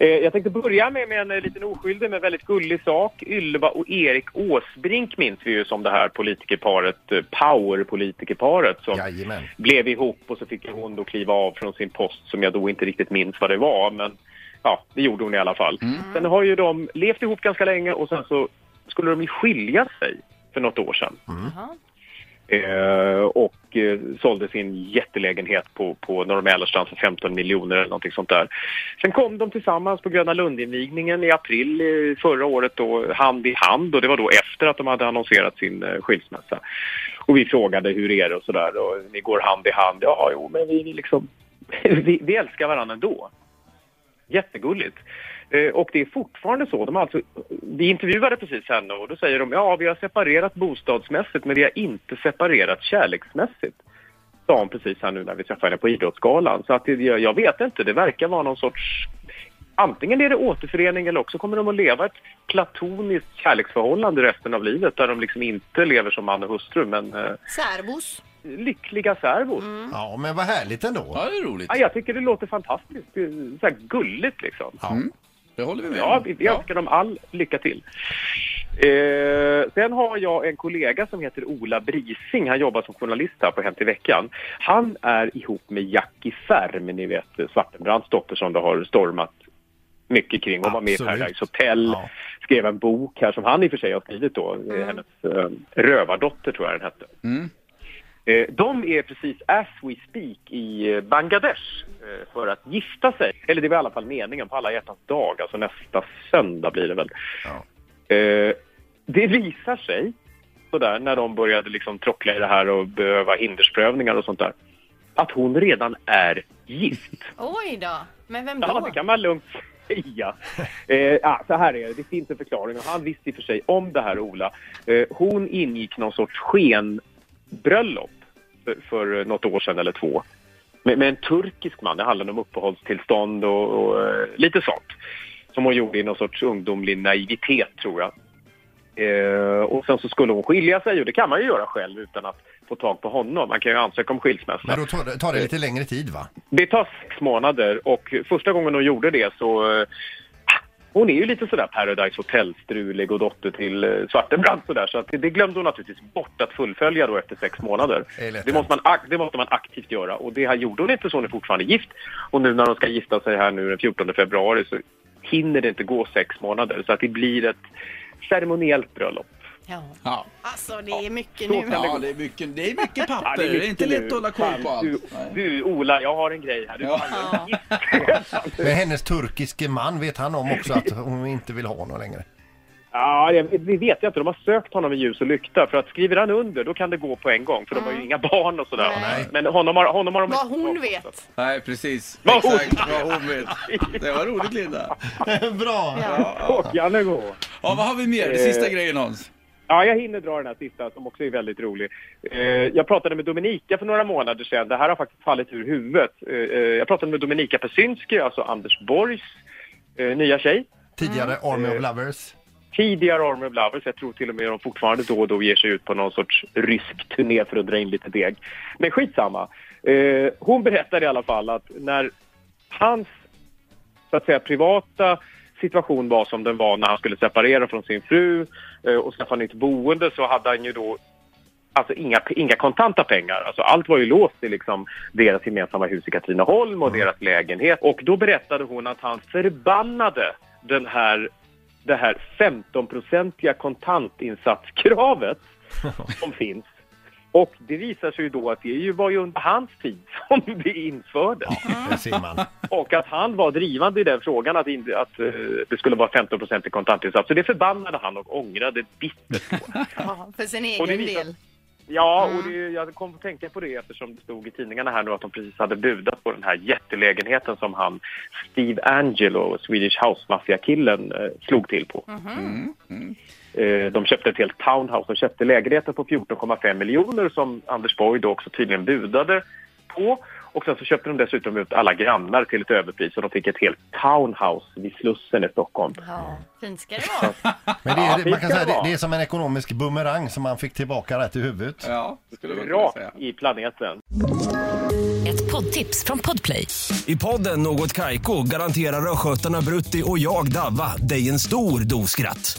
Eh, jag tänkte börja med, med en eh, liten oskyldig men väldigt gullig sak. Ylva och Erik Åsbrink minns vi ju som det här politikerparet, eh, powerpolitikerparet som Jajamän. blev ihop och så fick hon då kliva av från sin post som jag då inte riktigt minns vad det var. Men ja, det gjorde hon i alla fall. Sen har ju de levt ihop ganska länge och sen så skulle de ju skilja sig för något år sedan. Jaha. Eh, och eh, sålde sin jättelägenhet på, på Norra Mälarstrand för 15 miljoner eller någonting sånt där. Sen kom de tillsammans på Gröna Lund-invigningen i april eh, förra året då, hand i hand och det var då efter att de hade annonserat sin eh, skilsmässa. Och vi frågade hur är det och sådär och ni går hand i hand. Ja, jo, men vi, vi liksom, vi, vi älskar varandra ändå. Jättegulligt. Eh, och det är fortfarande så. De alltså, vi intervjuade precis henne och då säger de ja, vi har separerat bostadsmässigt men vi har inte separerat kärleksmässigt. Sa hon precis här nu när vi träffade henne på Idrottsgalan. Så att det, jag, vet inte, det verkar vara någon sorts... Antingen är det återförening eller också kommer de att leva ett platoniskt kärleksförhållande resten av livet där de liksom inte lever som man och hustru men eh, Särbos lyckliga särbos. Ja, men vad härligt ändå. Ja, det är roligt. Ja, jag tycker det låter fantastiskt. Det är så här gulligt liksom. Ja. Det håller vi med Ja, om. vi, vi önskar dem all lycka till. Eh, sen har jag en kollega som heter Ola Brising. Han jobbar som journalist här på Hänt i veckan. Han är ihop med Jackie Färm, ni vet eh, Svartenbrandts dotter som det har stormat mycket kring. Hon var med i Absolut. Paradise Hotel, Ja. skrev en bok här som han i och för sig har skrivit då. Eh, Hennes eh, Rövardotter tror jag den hette. Mm. Eh, De är precis as we speak i eh, Bangladesh eh, för att gifta sig. Eller det var i alla fall meningen på alla hjärtans dag, alltså nästa söndag blir det väl. Ja. Det visar sig, sådär, när de började liksom trockla i det här och behöva hindersprövningar och sånt där, att hon redan är gift. Oj då. Men vem Ja, då? det kan man lugnt säga. Eh, ja, så här är det, det finns en förklaring och han visste i och för sig om det här Ola. Eh, hon ingick någon sorts skenbröllop för, för något år sedan eller två. Med, med en turkisk man, det handlade om uppehållstillstånd och, och eh, lite sånt. Som hon gjorde i någon sorts ungdomlig naivitet tror jag. Eh, och sen så skulle hon skilja sig och det kan man ju göra själv utan att få tag på honom. Man kan ju ansöka om skilsmässa. Men då tar det, tar det lite längre tid va? Det tar sex månader och första gången hon gjorde det så... Hon är ju lite sådär Paradise Hotel-strulig och dotter till eh, Svartenbrandt sådär så att det, glömde hon naturligtvis bort att fullfölja då efter sex månader. Det Det måste, man, det måste man aktivt göra och det här gjorde hon inte så hon är fortfarande gift. Och nu när de ska gifta sig här nu den 14 februari så hinner det inte gå sex månader så att det blir ett ceremoniellt bröllop. Ja. Ja. Alltså det är mycket nu. det Ja, det är mycket, det är mycket papper. Ja, det, är mycket inte lätt nu. att hålla koll på allt. Du, du Ola, jag har en grej här. Du Ja. Ja. Men hennes turkiske man, vet han om också att hon inte vill ha honom längre? Ja, det, det vet jag inte. De har sökt honom i ljus och lykta. För att skriver han under, då kan det gå på en gång. För de har ju inga barn och sådär. Nej. Men honom har, honom har de Vad hon vet. Nej, precis. Vad hon- Exakt vad hon vet. Det var roligt Linda. Bra! Ja. Klockan är gå. Ja, vad har vi mer? Eh. Sista grejen Hans. Ja, jag hinner dra den här sista som också är väldigt rolig. Eh, jag pratade med Dominika för några månader sedan. Det här har faktiskt fallit ur huvudet. Eh, eh, jag pratade med Dominika Peszynski, alltså Anders Borgs eh, nya tjej. Tidigare Army of Lovers. Tidigare Army of Lovers. Jag tror till och med att de fortfarande då och då ger sig ut på någon sorts rysk turné för att dra in lite deg. Men skitsamma. Eh, hon berättade i alla fall att när hans så att säga privata situation var som den var när han skulle separera från sin fru eh, och skaffa nytt boende så hade han ju då alltså inga, inga kontanta pengar. Alltså allt var ju låst i liksom deras gemensamma hus i Katrineholm och deras lägenhet. Och då berättade hon att han förbannade den här, det här 15-procentiga kontantinsatskravet som finns. Och det visar sig ju då att det är ju, var ju under hans tid som det infördes. Det ser man. Och att han var drivande i den frågan att, in, att eh, det skulle vara 15% i kontantinsats. Så det förbannade han och ångrade bittert på. Ja, för sin Och det egen visar- del. Ja, och det, jag kom att tänka på det eftersom det stod i tidningarna här nu att de precis hade budat på den här jättelägenheten som han Steve Angelo, Swedish House Mafia-killen, eh, slog till på. Eh, de köpte ett helt townhouse. De köpte lägenheten på 14,5 miljoner som Anders Borg då också tydligen budade på. Och sen så köpte de dessutom ut alla grannar till ett överpris och de fick ett helt townhouse vid Slussen i Stockholm. Ja, fint ska det vara. Men det Ja, är, det man kan säga, det det, är som en ekonomisk bumerang som man fick tillbaka rätt i huvudet. Ja, det skulle man Rakt säga. i planeten. Ett poddtips från Podplay. I podden Något Kaiko garanterar östgötarna Brutti och jag, Davva, dig en stor dos skratt.